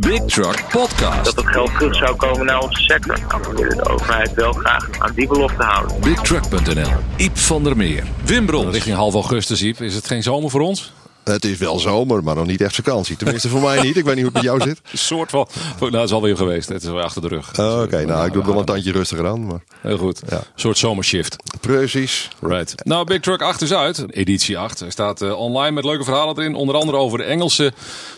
Big Truck Podcast. dat het geld terug zou komen naar onze sector. Nou, willen de overheid wel graag aan die belofte houden. BigTruck.nl. Iep van der Meer. Wim Brons. Richting half augustus, Iep. Is het geen zomer voor ons? Het is wel zomer, maar nog niet echt vakantie. Tenminste voor mij niet. Ik weet niet hoe het met jou zit. Een soort van... Nou, het is alweer geweest. Het is wel achter de rug. Oh, Oké, nou ik doe het wel een tandje rustiger aan. Maar... Heel goed. Ja. Een soort zomershift. Precies. Right. Nou, Big Truck 8 is uit. Editie 8. Er staat eh, online met leuke verhalen erin. Onder andere over de Engelse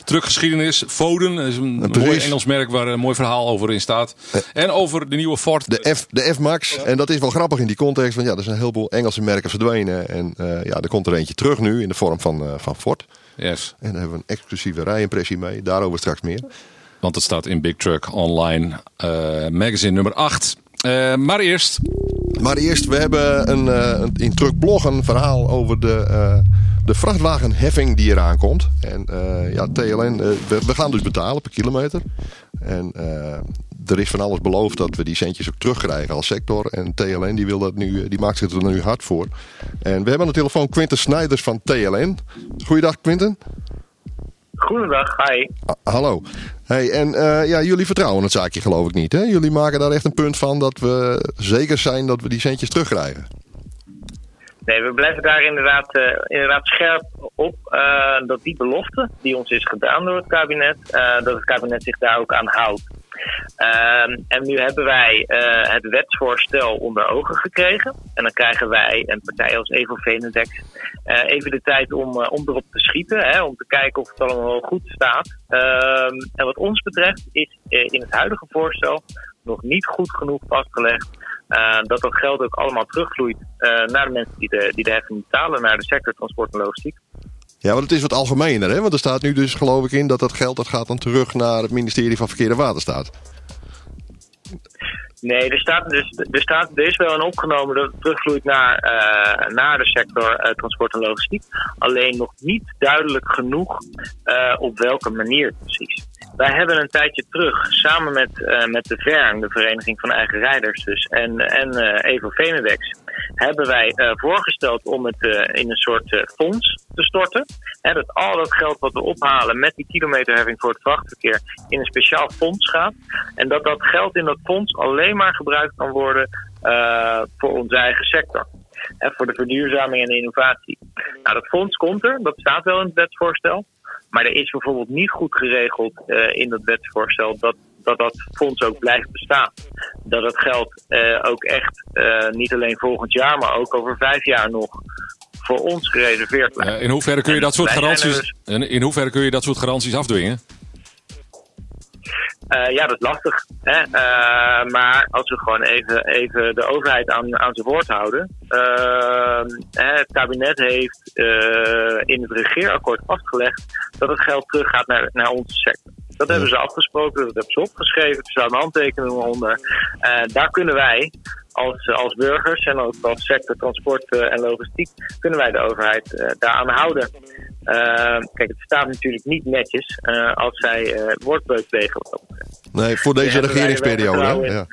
truckgeschiedenis. Foden is een precies. mooi Engels merk waar een mooi verhaal over in staat. En over de nieuwe Ford. De, F, de F-Max. En dat is wel grappig in die context. Want ja, er zijn een heleboel Engelse merken verdwenen. En eh, ja, er komt er eentje terug nu in de vorm van, eh, van Ford. Yes. En daar hebben we een exclusieve rijimpressie mee. Daarover straks meer. Want het staat in Big Truck Online eh, magazine nummer 8. Eh, maar eerst... Maar eerst, we hebben een, eh, een, in Truckblog een verhaal over de, de vrachtwagenheffing die eraan komt. En ja, TLN, we, we gaan dus betalen per kilometer. En er is van alles beloofd dat we die centjes ook terugkrijgen als sector. En TLN die wil dat nu, eh, die maakt zich er nu hard voor. En we hebben aan de telefoon Quinten Snijders van TLN. Goeiedag Quinten. Goedendag, hi. Ah, hallo. Hey, en eh, ja, jullie vertrouwen het zaakje geloof ik niet. Hè? Jullie maken daar echt een punt van dat we zeker zijn dat we die centjes terugkrijgen. Nee, we blijven daar inderdaad, eh, inderdaad scherp op dat die belofte die ons is gedaan door het kabinet, dat het kabinet zich daar ook aan houdt. Ehm, en nu hebben wij eh, het wetsvoorstel onder ogen gekregen. En dan krijgen wij, een partij als Evo Venedex, eh, even de tijd om, eh, om erop te schieten. Hè, om te kijken of het allemaal goed staat. Ehm, en wat ons betreft is in het huidige voorstel nog niet goed genoeg vastgelegd dat dat geld ook allemaal terugvloeit naar de mensen die de, die de heffing betalen, naar de sector transport en logistiek. Ja, want het is wat algemener, hè? Want er staat nu dus geloof ik in dat dat geld dat gaat dan terug naar het ministerie van Verkeer en Waterstaat. Nee, er, staat dus, er, staat, is wel een opgenomen dat terugvloeit naar, eh, naar de sector eh, transport en logistiek. Alleen nog niet duidelijk genoeg eh, op welke manier precies. Wij hebben een tijdje terug samen met, met de VERN, de Vereniging van Eigen Rijders dus, en, en Evo Venedex, hebben wij eh, voorgesteld om het eh, in een soort eh, fonds te storten. Dat al dat geld wat we ophalen met die kilometerheffing voor het vrachtverkeer in een speciaal fonds gaat. En dat dat geld in dat fonds alleen maar gebruikt kan worden voor onze eigen sector. Hè, voor de verduurzaming en de innovatie. Nou, dat fonds komt er, dat staat wel in het wetsvoorstel. Maar er is bijvoorbeeld niet goed geregeld in dat wetsvoorstel dat, dat dat fonds ook blijft bestaan. Dat het geld eh, ook echt eh, niet alleen volgend jaar, maar ook over vijf jaar nog voor ons gereserveerd blijft. Eh, in hoeverre kun je dat soort garanties... dus- In, hoeverre kun je dat soort garanties afdwingen? Ja, dat is lastig. Hè? Maar als we gewoon even, even de overheid aan, aan zijn woord houden. Eh, hè, het kabinet heeft in het regeerakkoord vastgelegd dat het geld teruggaat naar, naar onze sector. Dat hebben ze afgesproken, dat hebben ze opgeschreven, er staan handtekeningen onder. Eh, daar kunnen wij als, als burgers en ook als sector transport eh, en logistiek, kunnen wij de overheid eh, daaraan houden. Eh, kijk, het staat natuurlijk niet netjes eh, als zij eh woordbreuk plegen. Nee, voor deze regeringsperiode. Ja.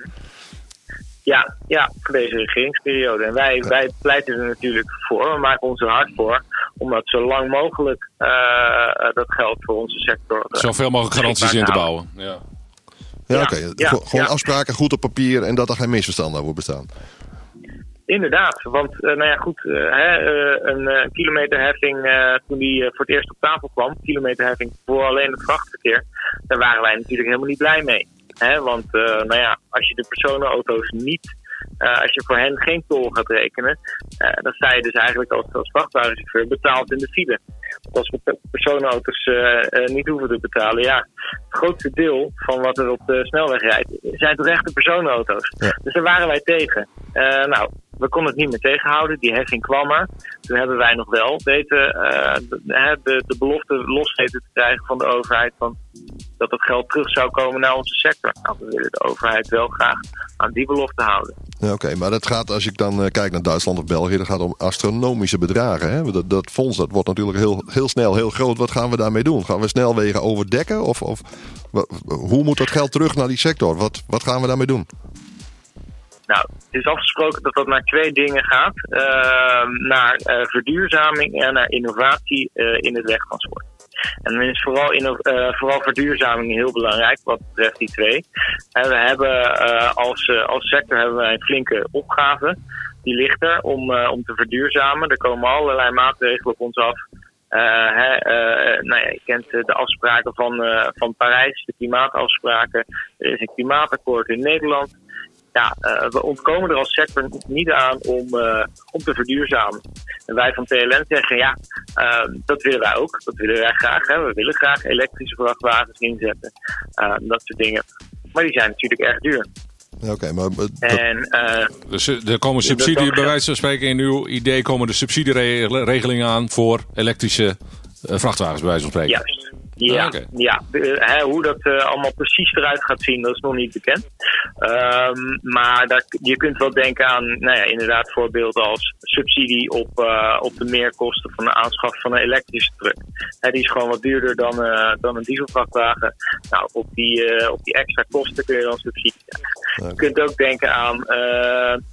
Ja, ja, voor deze regeringsperiode. En wij, wij pleiten er natuurlijk voor, we maken ons er hard voor, om dat zo lang mogelijk eh, eh, dat geld voor onze sector. eh, Zoveel mogelijk garanties in te bouwen. Ja. Ja, Ja, oké. Gewoon ja. afspraken goed op papier en dat er geen misverstanden over bestaan. Inderdaad, want nou ja, goed, hè, eh, een eh, kilometerheffing eh, toen die voor het eerst op tafel kwam, kilometerheffing voor alleen het vrachtverkeer, daar waren wij natuurlijk helemaal niet blij mee. Hè, want eh, nou ja, als je de personenauto's niet, eh, als je voor hen geen tol gaat rekenen, eh, dan sta je dus eigenlijk als, als vrachtwagenchauffeur betaald in de file. Want als we pe- personenauto's niet hoeven te betalen, ja, het grootste deel van wat er op de snelweg rijdt, zijn toch echt de personenauto's. Ja. Dus daar waren wij tegen. Nou, we konden het niet meer tegenhouden. Die heffing kwam er. Toen hebben wij nog wel weten de, de, de belofte los weten te krijgen van de overheid van dat het geld terug zou komen naar onze sector. Nou, we willen de overheid wel graag aan die belofte houden. Ja, Oké, maar dat gaat, als ik dan eh, kijk naar Duitsland of België, dat gaat om astronomische bedragen. Hè? Dat, dat fonds dat wordt natuurlijk heel, heel snel heel groot. Wat gaan we daarmee doen? Gaan we snelwegen overdekken? Of, of hoe moet dat geld terug naar die sector? Wat, wat gaan we daarmee doen? Nou, het is afgesproken dat dat naar twee dingen gaat. Eh, naar eh, verduurzaming en naar innovatie eh, in het wegtransport. En dan is vooral, in, uh, vooral verduurzaming heel belangrijk wat betreft die twee. En we hebben uh, als, uh, als sector hebben wij een flinke opgave. Die ligt er om, om te verduurzamen. Er komen allerlei maatregelen op ons af. Hè, nou ja, je kent de afspraken van, van Parijs, de klimaatafspraken. Er is een klimaatakkoord in Nederland ja, uh, we ontkomen er als sector niet aan om, uh, om te verduurzamen. En wij van TLN zeggen, ja, uh, dat willen wij ook. Dat willen wij graag. Hè. We willen graag elektrische vrachtwagens inzetten. dat soort dingen. Maar die zijn natuurlijk erg duur. Oké, okay, maar... En, dus er komen subsidie, bij wijze van spreken in uw idee komen de subsidieregelingen aan voor elektrische vrachtwagens, bij wijze van spreken. Juist. Ja, ja. Uh, hoe dat uh, allemaal precies eruit gaat zien, dat is nog niet bekend. Um, maar je kunt wel denken aan, nou ja, inderdaad voorbeelden als subsidie op, uh, op de meerkosten van de aanschaf van een elektrische truck. die is gewoon wat duurder dan, dan een dieselvrachtwagen. Nou, op die, op die extra kosten kun je dan subsidie krijgen. Je kunt ook denken aan,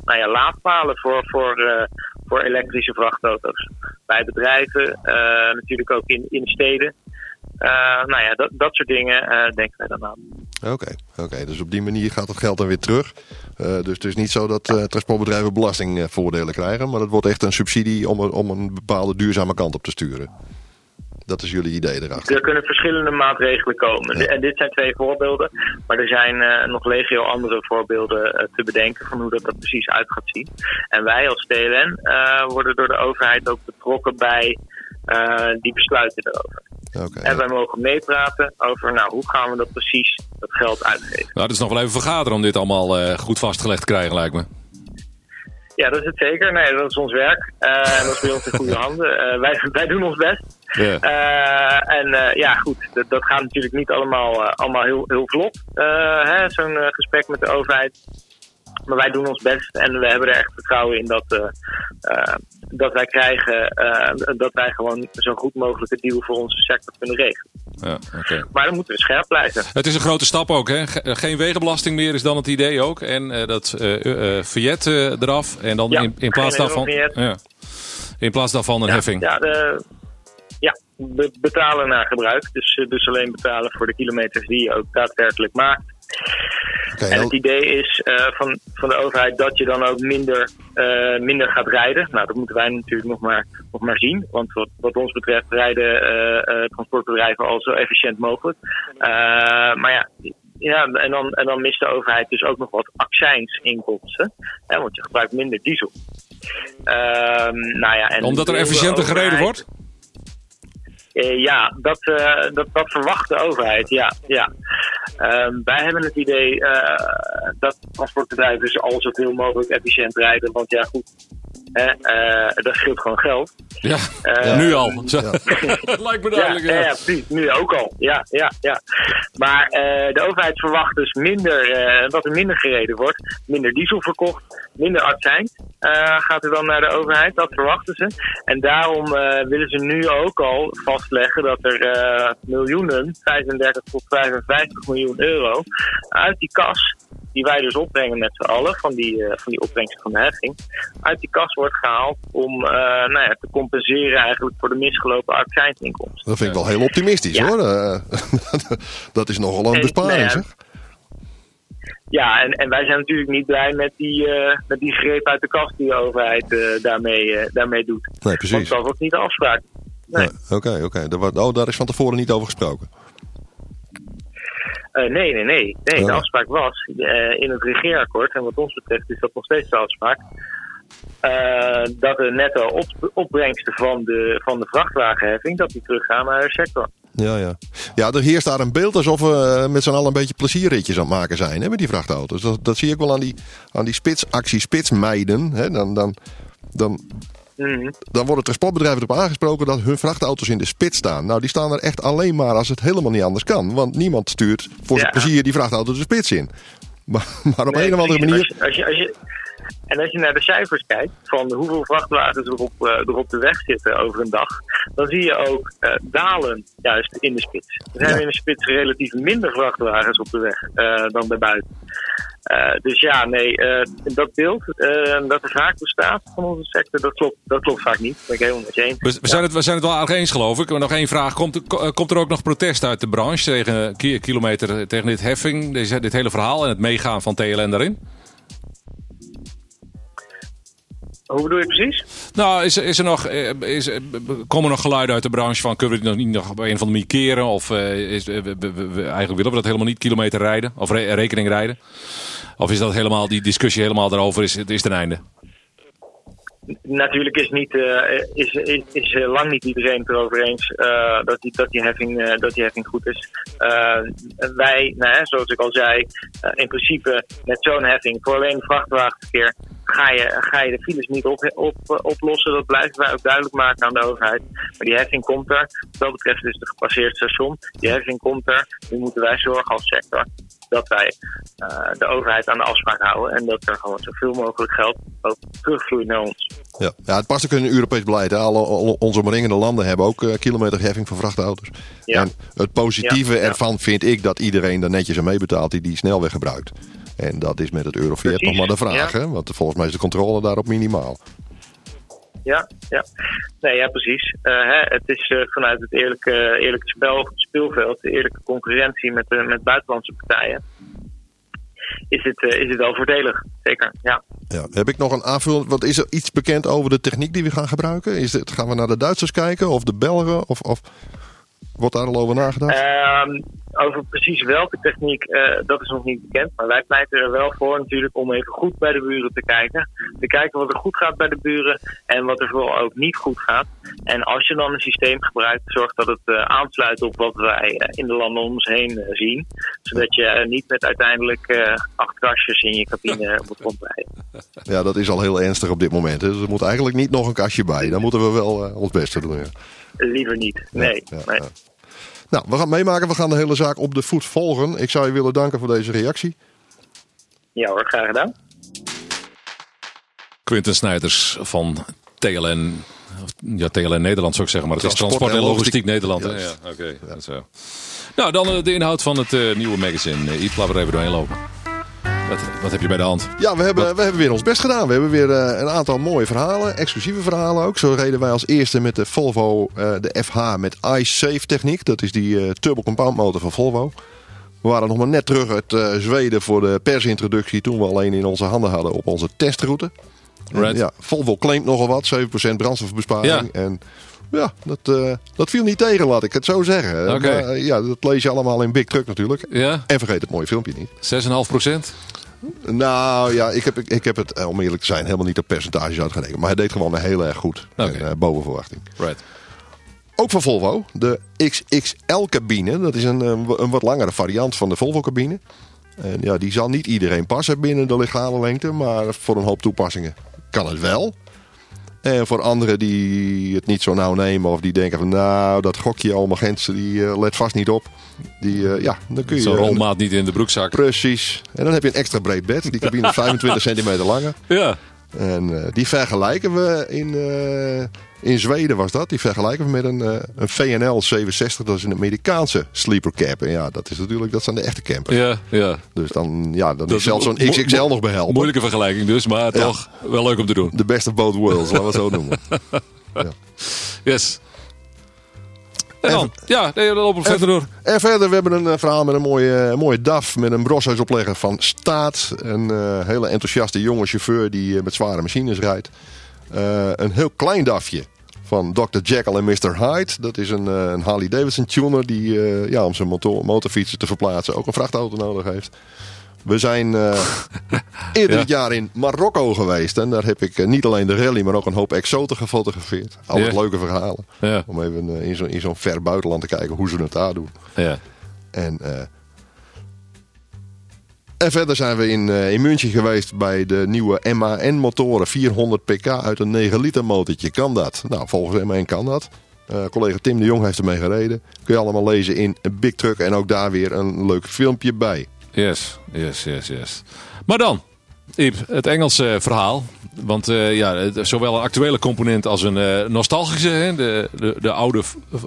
nou ja, laadpalen voor, voor, voor elektrische vrachtauto's. Bij bedrijven, natuurlijk ook in, in steden. Uh, nou ja, dat, dat soort dingen uh, denken wij dan aan. Oké, oké. dus op die manier gaat het geld dan weer terug. Uh, dus het is niet zo dat transportbedrijven belastingvoordelen krijgen, maar het wordt echt een subsidie om, om een bepaalde duurzame kant op te sturen. Dat is jullie idee erachter. Er kunnen verschillende maatregelen komen. En dit zijn twee voorbeelden. Maar er zijn uh, nog legio andere voorbeelden uh, te bedenken van hoe dat er precies uit gaat zien. En wij als TLN uh, worden door de overheid ook betrokken bij die besluiten erover. Okay, en wij mogen meepraten over nou, hoe gaan we dat precies, dat geld uitgeven. Nou, het is nog wel even vergaderen om dit allemaal uh, goed vastgelegd te krijgen, lijkt me. Ja, dat is het zeker. Nee, dat is ons werk. Uh, en dat is bij ons in goede handen. Uh, wij, wij doen ons best. Yeah. en ja, goed, dat, dat, gaat natuurlijk niet allemaal, allemaal heel, heel vlot. Zo'n gesprek met de overheid. Maar wij doen ons best en we hebben er echt vertrouwen in dat, uh, uh, dat wij krijgen, uh, dat wij gewoon zo goed mogelijke deal voor onze sector kunnen regelen. Ja, okay. Maar dan moeten we scherp blijven. Het is een grote stap ook, hè? Geen wegenbelasting meer is dan het idee ook. En dat verjet eraf en dan ja, in, in, plaats daarvan. Ja, in plaats daarvan een heffing. Ja, de, ja, betalen naar gebruik. Dus, dus alleen betalen voor de kilometers die je ook daadwerkelijk maakt. Okay, en het idee is uh, van, van de overheid dat je dan ook minder, uh, minder gaat rijden. Nou, dat moeten wij natuurlijk nog maar, nog maar zien. Want wat, wat ons betreft rijden uh, transportbedrijven al zo efficiënt mogelijk. maar ja, ja en, dan, en dan mist de overheid dus ook nog wat accijnsinkomsten. Hè, want je gebruikt minder diesel. Ehm, nou ja, en Omdat er efficiënter gereden wordt? Uh, ja, dat, uh, dat, dat verwacht de overheid, ja. ja. Um, wij hebben het idee uh, dat transportbedrijven dus al zoveel mogelijk efficiënt rijden. Want ja, goed, dat scheelt gewoon geld. Ja, nu al. Ja. Lijkt me duidelijk. Ja, ja. ja, precies. Nu ook al. Ja, ja, ja. Maar de overheid verwacht dus minder, dat er minder gereden wordt. Minder diesel verkocht, minder accijns gaat er dan naar de overheid. Dat verwachten ze. En daarom willen ze nu ook al vast vastleggen dat er uh, miljoenen, 35 tot 55 miljoen euro, uit die kas, die wij dus opbrengen met z'n allen, van die, uh, van die opbrengst van de heffing, uit die kas wordt gehaald om uh, nou ja, te compenseren eigenlijk voor de misgelopen accijnsinkomsten. Dat vind ik wel heel optimistisch ja. hoor. dat is nogal een besparing zeg. Ja, en, en wij zijn natuurlijk niet blij met die, uh, met die greep uit de kast die de overheid daarmee, daarmee doet. Nee, precies. Want dat was niet de afspraak. Oké, oké. Okay, okay. Oh, daar is van tevoren niet over gesproken. Uh, nee, nee, nee. nee De afspraak was uh, in het regeerakkoord, en wat ons betreft is dat nog steeds de afspraak, uh, dat de netto op, opbrengsten van de, van de vrachtwagenheffing, dat die teruggaan naar de sector. Ja, ja. Ja, er heerst daar een beeld alsof we met z'n allen een beetje plezierritjes aan het maken zijn hè, met die vrachtauto's. Dat, dat zie ik wel aan die, aan die spitsactie spitsmeiden. Hè. Dan, dan, dan Mhm. Dan worden transportbedrijven erop aangesproken dat hun vrachtauto's in de spits staan. Nou, die staan er echt alleen maar als het helemaal niet anders kan. Want niemand stuurt voor zijn plezier die vrachtauto de spits in. Maar, maar op een of andere manier. Als je, als je, en als je naar de cijfers kijkt van hoeveel vrachtwagens er op, uh, er op de weg zitten over een dag, dan zie je ook uh, dalen juist in de spits. Er zijn ja. in de spits relatief minder vrachtwagens op de weg uh, dan daarbuiten. Dus ja, nee, dat beeld dat er vaak bestaat van onze sector, dat klopt, dat klopt vaak niet. Dat ben ik helemaal met je eens. We, we zijn het, we zijn het wel aardig eens, geloof ik. Maar nog één vraag. Komt, komt er ook nog protest uit de branche tegen kilometer, tegen dit heffing, dit, dit hele verhaal en het meegaan van TLN daarin? Hoe bedoel je precies? Nou, is, is er nog, eh, is, komen er nog geluiden uit de branche van kunnen we het nog niet nog op een of andere manier keren? Of is, we, we, we, eigenlijk willen we dat helemaal niet kilometer rijden of re rekening rijden? Of is dat helemaal, die discussie helemaal daarover is, is ten einde? Natuurlijk is, niet, uh, is, is, is lang niet iedereen het erover eens uh, dat, die, dat, die heffing, uh, dat die heffing goed is. wij, nou, zoals ik al zei, in principe met zo'n heffing voor alleen vrachtwagenverkeer ga je, ga je de files niet op, op, oplossen. Dat blijven wij ook duidelijk maken aan de overheid. Maar die heffing komt er. Wat dat betreft is het gepasseerd station. Die heffing komt er. Nu moeten wij zorgen als sector dat wij uh, de overheid aan de afspraak houden. En dat er gewoon zoveel mogelijk geld ook terugvloeit naar ons. Ja, ja het past ook in een Europees beleid. Hè. Alle, onze omringende landen hebben ook uh, kilometerheffing voor vrachtauto's. Ja. En het positieve ja, ervan vind ik dat iedereen er netjes aan meebetaalt die die snelweg gebruikt. En dat is met het Euroveert nog maar de vraag. Hè? Want volgens mij is de controle daarop minimaal. Ja, ja. Nee, ja, precies. Uh, hè, het is uh, vanuit het eerlijke, eerlijke spel, speelveld, de eerlijke concurrentie met, uh, met buitenlandse partijen. Is het, is het wel voordelig, zeker. Ja. Ja, heb ik nog een aanvulling? Wat is er iets bekend over de techniek die we gaan gebruiken? Is het, gaan we naar de Duitsers kijken of de Belgen? Of, of wordt daar al over nagedacht? Ehm, over precies welke techniek, uh, dat is nog niet bekend. Maar wij pleiten er wel voor natuurlijk om even goed bij de buren te kijken. Te kijken wat er goed gaat bij de buren en wat er vooral ook niet goed gaat. En als je dan een systeem gebruikt, zorg dat het uh, aansluit op wat wij uh, in de landen om ons heen zien. Zodat je niet met uiteindelijk acht kastjes in je cabine moet rondrijden. Ja, dat is al heel ernstig op dit moment. Hè. Dus er moet eigenlijk niet nog een kastje bij. Dan moeten we wel ons beste doen. Ja. Liever niet, nee. Ja, nee. Nou, we gaan meemaken. We gaan de hele zaak op de voet volgen. Ik zou je willen danken voor deze reactie. Ja hoor, graag gedaan. Quinten Snijders van TLN. Ja, TLN Nederland zou ik zeggen, maar het is Transport en Logistiek, Nederland. Ja, ja oké. Okay. Nou, dan eh, de inhoud van het uh, nieuwe magazine. Uh, Yves, laten we er even doorheen lopen. Wat, wat, heb je bij de hand? Ja, we hebben, we hebben weer ons best gedaan. We hebben weer uh, een aantal mooie verhalen, exclusieve verhalen ook. Zo reden wij als eerste met de Volvo, uh, de FH met iSafe techniek. Dat is die uh, turbo compound motor van Volvo. We waren nog maar net terug uit Zweden voor de persintroductie. Toen we alleen in onze handen hadden op onze testroute. En, ja, Volvo claimt nogal wat, 7% brandstofbesparing. Ja. En ja, dat, dat viel niet tegen, laat ik het zo zeggen. Okay. ja, dat lees je allemaal in Big Truck natuurlijk. Ja. En vergeet het mooie filmpje niet. 6,5%? Nou ja, ik heb, ik heb het, eh, om eerlijk te zijn, helemaal niet op percentages uitgerekend. Maar hij deed gewoon heel erg goed. Okay. En, uh, boven verwachting. Right. Ook van Volvo, de XXL-cabine. Dat is een, een wat langere variant van de Volvo-cabine. En ja, die zal niet iedereen passen binnen de legale lengte. Maar voor een hoop toepassingen kan het wel. En voor anderen die het niet zo nauw nemen of die denken van nou, dat gokje allemaal Gentse, die uh, let vast niet op. Die, uh, ja, dan kun je... Zo'n rolmaat niet in de broekzak. Precies. En dan heb je een extra breed bed. Die cabine is 25 centimeter langer. Ja. En uh, die vergelijken we in, in Zweden was dat. Die vergelijken we met een, uh, een VNL 67. Dat is een Amerikaanse sleeper cap. En ja, dat is natuurlijk, dat zijn de echte campers. Ja, ja. Dus dan, ja, dan dat is zelfs zo'n XXL nog behelpen. Moeilijke vergelijking dus, maar toch wel leuk om te doen. De best of both worlds, laten we het zo noemen. ja. Yes. En dan? ja, nee, dan lopen we verder door. En verder, we hebben een uh, verhaal met een mooie, uh, mooie DAF. Met een broshuisoplegger van Staat. Een uh, hele enthousiaste jonge chauffeur die met zware machines rijdt. een heel klein DAFje van Dr. Jekyll en Mr. Hyde. Dat is een, een Harley Davidson tuner die ja, om zijn motor, motorfietsen te verplaatsen ook een vrachtauto nodig heeft. We zijn uh, eerder ja. dit jaar in Marokko geweest. En daar heb ik uh, niet alleen de rally, maar ook een hoop exoten gefotografeerd. Altijd ja. leuke verhalen. Ja. Om even uh, in zo'n zo ver buitenland te kijken hoe ze het daar doen. En, en verder zijn we in, in München geweest bij de nieuwe MAN-motoren. 400 pk uit een 9 liter motortje. Kan dat? Nou, volgens MAN kan dat. collega Tim de Jong heeft ermee gereden. Kun je allemaal lezen in Big Truck. En ook daar weer een leuk filmpje bij. Yes, yes, yes, yes. Maar dan, Iep, het Engelse verhaal. want eh, ja, zowel een actuele component als een eh, nostalgische. Hè? De, de, de oude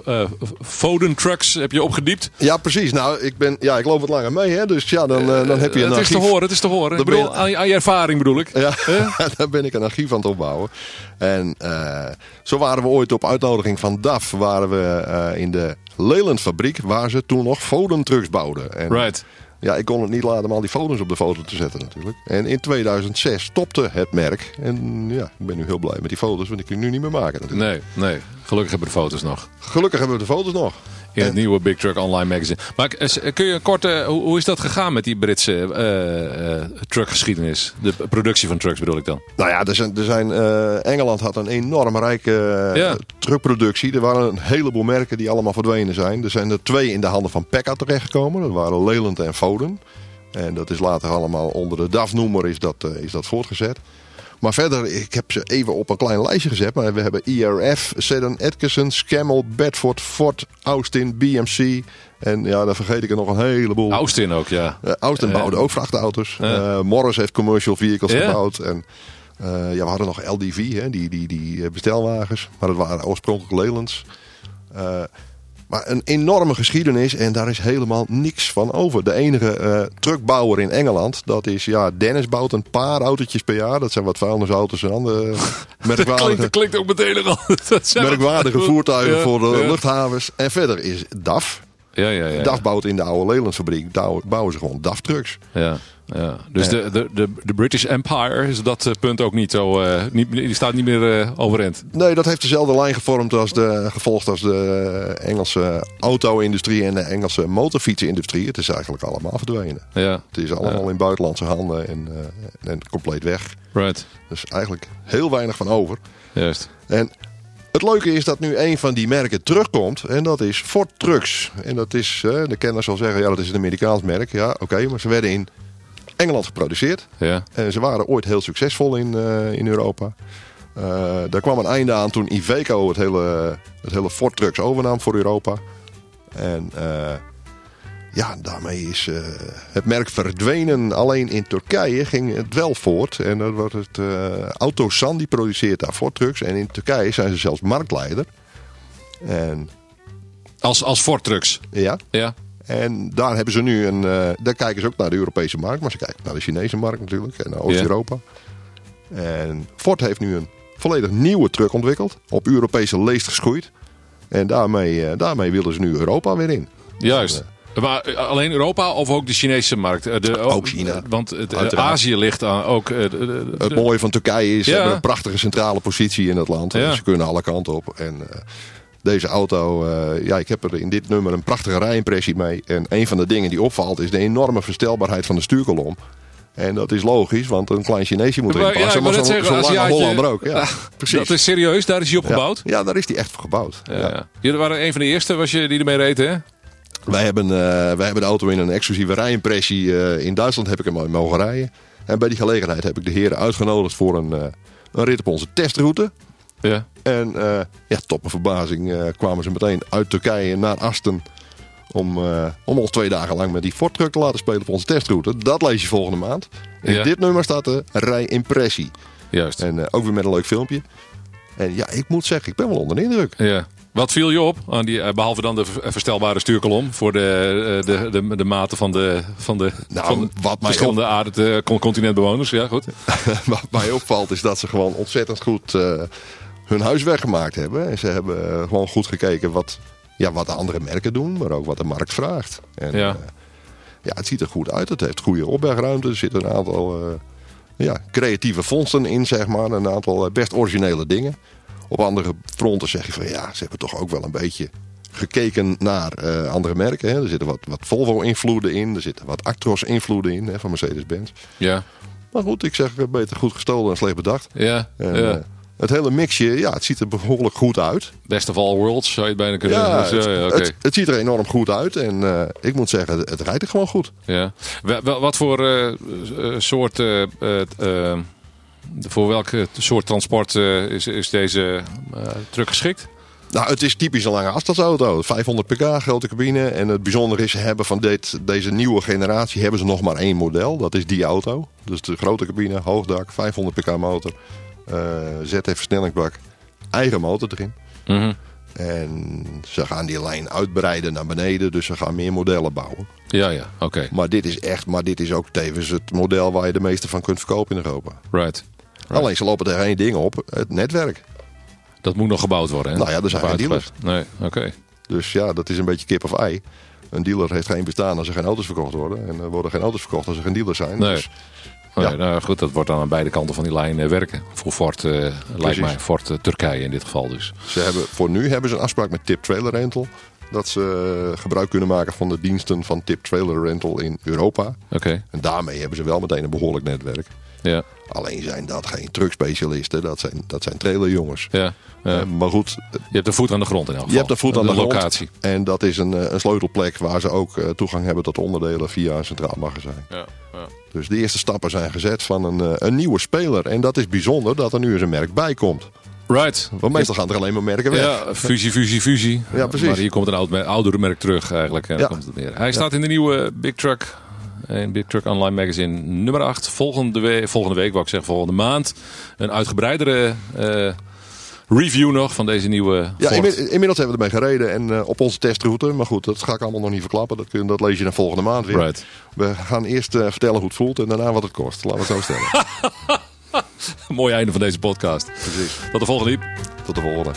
eh, Foden trucks heb je opgediept. Ja, precies. Nou, ik, ben, ja, ik loop wat langer mee, hè, dus ja, dan, eh, dan heb je een het is te horen, het is te horen. Ik je- aan, je- aan je ervaring bedoel ik. Ja, daar ben ik een archief aan het opbouwen. En eh, zo waren we ooit op uitnodiging van DAF waren we eh, in de Lelandfabriek, waar ze toen nog Foden-trucks bouwden. En, Right. Ja, ik kon het niet laten om al die foto's op de foto te zetten natuurlijk. En in 2006 stopte het merk. En ja, ik ben nu heel blij met die foto's, want ik kan nu niet meer maken natuurlijk. Nee, nee. Gelukkig hebben we de foto's nog. Gelukkig hebben we de foto's nog. In het nieuwe Big Truck Online magazine. Maar eh, kun je kort, eh, hoe, hoe is dat gegaan met die Britse eh, eh, truckgeschiedenis? De productie van trucks bedoel ik dan. Nou ja, er zijn, er zijn, eh, Engeland had een enorm rijke eh, Ja. truckproductie. Er waren een heleboel merken die allemaal verdwenen zijn. Er zijn er twee in de handen van Pekka terechtgekomen. Dat waren Leland en Foden. En dat is later allemaal onder de DAF-noemer is dat, eh, is dat voortgezet. Maar verder, ik heb ze even op een klein lijstje gezet. Maar we hebben IRF, Sedan Atkinson, Camel, Bedford, Ford, Austin, BMC. En ja, dan vergeet ik er nog een heleboel. Austin ook, ja. Uh, Austin bouwde ook vrachtauto's. Eh, Morris heeft commercial vehicles gebouwd. En eh, ja, we hadden nog LDV, hè, die, die, die eh, bestelwagens. Maar dat waren oorspronkelijk Lelands. Maar een enorme geschiedenis en daar is helemaal niks van over. De enige eh, truckbouwer in Engeland, dat is ja, Dennis bouwt een paar autootjes per jaar. Dat zijn wat vuilnisauto's en andere merkwaardige, Klinkt, klinkt ook meteen al. dat zijn- merkwaardige voertuigen Ja, voor de ja. luchthavens. En verder is DAF. Ja, ja, ja. DAF bouwt in de oude Lelandsfabriek, bouwen bouwen ze gewoon DAF trucks. Ja, ja. Dus Ja. de, de, de, de British Empire is op dat eh, punt ook niet zo. eh, niet, die staat niet meer eh, overeind. Nee, dat heeft dezelfde lijn gevormd als de, gevolgd als de Engelse auto-industrie en de Engelse motorfietsenindustrie. Het is eigenlijk allemaal verdwenen. Ja, Het is allemaal in buitenlandse handen en, en compleet weg. right. Dus eigenlijk heel weinig van over. Juist. En het leuke is dat nu een van die merken terugkomt. En dat is Ford Trucks. En dat is, de kenner zal zeggen, ja dat is een Amerikaans merk. Ja, oké, maar ze werden in Engeland geproduceerd. Ja. En ze waren ooit heel succesvol in, eh, in Europa. Eh, daar kwam een einde aan toen Iveco het hele, het hele Ford Trucks overnam voor Europa. En eh, ja, daarmee is eh, het merk verdwenen. Alleen in Turkije ging het wel voort. En dat wordt het eh Autosan, die produceert daar Ford Trucks. En in Turkije zijn ze zelfs marktleider. En Als, als Ford Trucks. ja, Ja. En daar hebben ze nu een. eh, daar kijken ze ook naar de Europese markt, maar ze kijken naar de Chinese markt natuurlijk en naar Oost-Europa. En Ford heeft nu een volledig nieuwe truck ontwikkeld, op Europese leest geschoeid. En daarmee, eh, daarmee willen ze nu Europa weer in. Juist. Maar eh, alleen Europa of ook de Chinese markt? De, Ook China. Want het, Uiteraard. Azië ligt aan ook. de- de- Het mooie van Turkije is, ze Ja. hebben een prachtige centrale positie in het land. Ja. Ze kunnen alle kanten op. En deze auto, eh, ja, ik heb er in dit nummer een prachtige rijimpressie mee. En een van de dingen die opvalt is de enorme verstelbaarheid van de stuurkolom. En dat is logisch, want een klein Chineesje moet erin ja, passen. wou maar zo'n zo'n lange Hollander ook. Ja, precies. Dat is serieus, daar is hij op ja. gebouwd. Ja, daar is die echt voor gebouwd. Ja. Ja. Ja. Jullie waren een van de eerste was je, die ermee reed, hè? Wij, hebben, eh, wij hebben de auto in een exclusieve rijimpressie. eh, in Duitsland heb ik hem mogen rijden. En bij die gelegenheid heb ik de heren uitgenodigd voor een, een rit op onze testroute. Ja. En eh, ja, tot mijn verbazing eh, kwamen ze meteen uit Turkije naar Asten. Om, eh, om ons twee dagen lang met die Ford truck te laten spelen op onze testroute. Dat lees je volgende maand. In Ja. dit nummer staat de rijimpressie. Juist. En ook weer met een leuk filmpje. En ja, ik moet zeggen, ik ben wel onder de indruk. Ja. Wat viel je op, aan die, eh, behalve dan de ver- verstelbare stuurkolom voor de, de, de, de mate van de, van de, Nou, van wat verschillende aarde, de con- continentbewoners? Ja, goed. Wat mij opvalt is dat ze gewoon ontzettend goed hun huiswerk gemaakt hebben. En ze hebben eh, gewoon goed gekeken wat, ja, wat de andere merken doen, maar ook wat de markt vraagt. En, Ja. eh, ja, het ziet er goed uit. Het heeft goede opbergruimte. Er zitten een aantal eh, ja, creatieve fondsen in, zeg maar. Een aantal best originele dingen. Op andere fronten zeg je van ja, ze hebben toch ook wel een beetje gekeken naar andere merken. Hè. Er zitten wat, wat Volvo-invloeden in. Er zitten wat Actros-invloeden in hè, van Mercedes-Benz. Ja. Maar goed, ik zeg beter goed gestolen dan slecht bedacht. Ja. En, ja. Het hele mixje, ja, het ziet er behoorlijk goed uit. Best of all worlds zou je het bijna kunnen Ja, zeggen. Het, ziet er enorm goed uit. En eh, ik moet zeggen, het, het rijdt er gewoon goed. Ja. Wa- wa- Wat voor eh, eh, soort, voor welke soort transport is, is deze truck geschikt? Nou, het is typisch een lange afstandsauto. 500 pk, grote cabine. En het bijzondere is, hebben van dit, deze nieuwe generatie hebben ze nog maar één model. Dat is die auto. Dus de grote cabine, hoogdak, 500 pk motor. Eh ZF versnellingbak, eigen motor erin. Mhm. En ze gaan die lijn uitbreiden naar beneden, dus ze gaan meer modellen bouwen. Ja, ja, oké. Maar dit is echt, maar dit is ook tevens het model waar je de meeste van kunt verkopen in Europa. Right. Alleen ze lopen tegen één ding op, het netwerk. Dat moet nog gebouwd worden, hè? Nou ja, er zijn geen uitgebreid. Nee, oké. Dus ja, dat is een beetje kip of ei. Een dealer heeft geen bestaan als er geen auto's verkocht worden. En er worden geen auto's verkocht als er geen dealers zijn. Nee. Dus Ja. nou goed, dat wordt dan aan beide kanten van die lijn eh, werken. Voor Ford, eh, lijkt mij, Ford eh, Turkije in dit geval dus. ze hebben, voor nu hebben ze een afspraak met Tip Trailer Rental. Dat ze gebruik kunnen maken van de diensten van Tip Trailer Rental in Europa. Oké, En daarmee hebben ze wel meteen een behoorlijk netwerk. ja, Alleen zijn dat geen truckspecialisten, dat zijn, dat zijn trailerjongens. ja. ja. Maar goed, Je hebt de voet aan de grond in elk geval. je hebt de voet aan de, locatie. En dat is een, een sleutelplek waar ze ook toegang hebben tot onderdelen via een centraal magazijn. Ja, ja. Dus de eerste stappen zijn gezet van een, eh, een nieuwe speler. En dat is bijzonder dat er nu eens een merk bij komt. Right. Want meestal gaan er alleen maar merken weg. Ja, fusie, fusie, fusie. Ja, precies. Maar hier komt een oud, oudere merk terug eigenlijk. En Ja. komt het. Hij staat in de nieuwe Big Truck. In Big Truck Online Magazine nummer 8. Volgende, we volgende week, wou ik zeggen, volgende maand. Een uitgebreidere eh, review nog van deze nieuwe Ja, inmi- inmiddels hebben we ermee gereden en eh, op onze testroute. Maar goed, dat ga ik allemaal nog niet verklappen. Dat, kun- dat lees je dan volgende maand weer. Right. We gaan eerst eh, vertellen hoe het voelt en daarna wat het kost. Laten we het zo stellen. Mooi einde van deze podcast. Precies. Tot de volgende. Tot de volgende.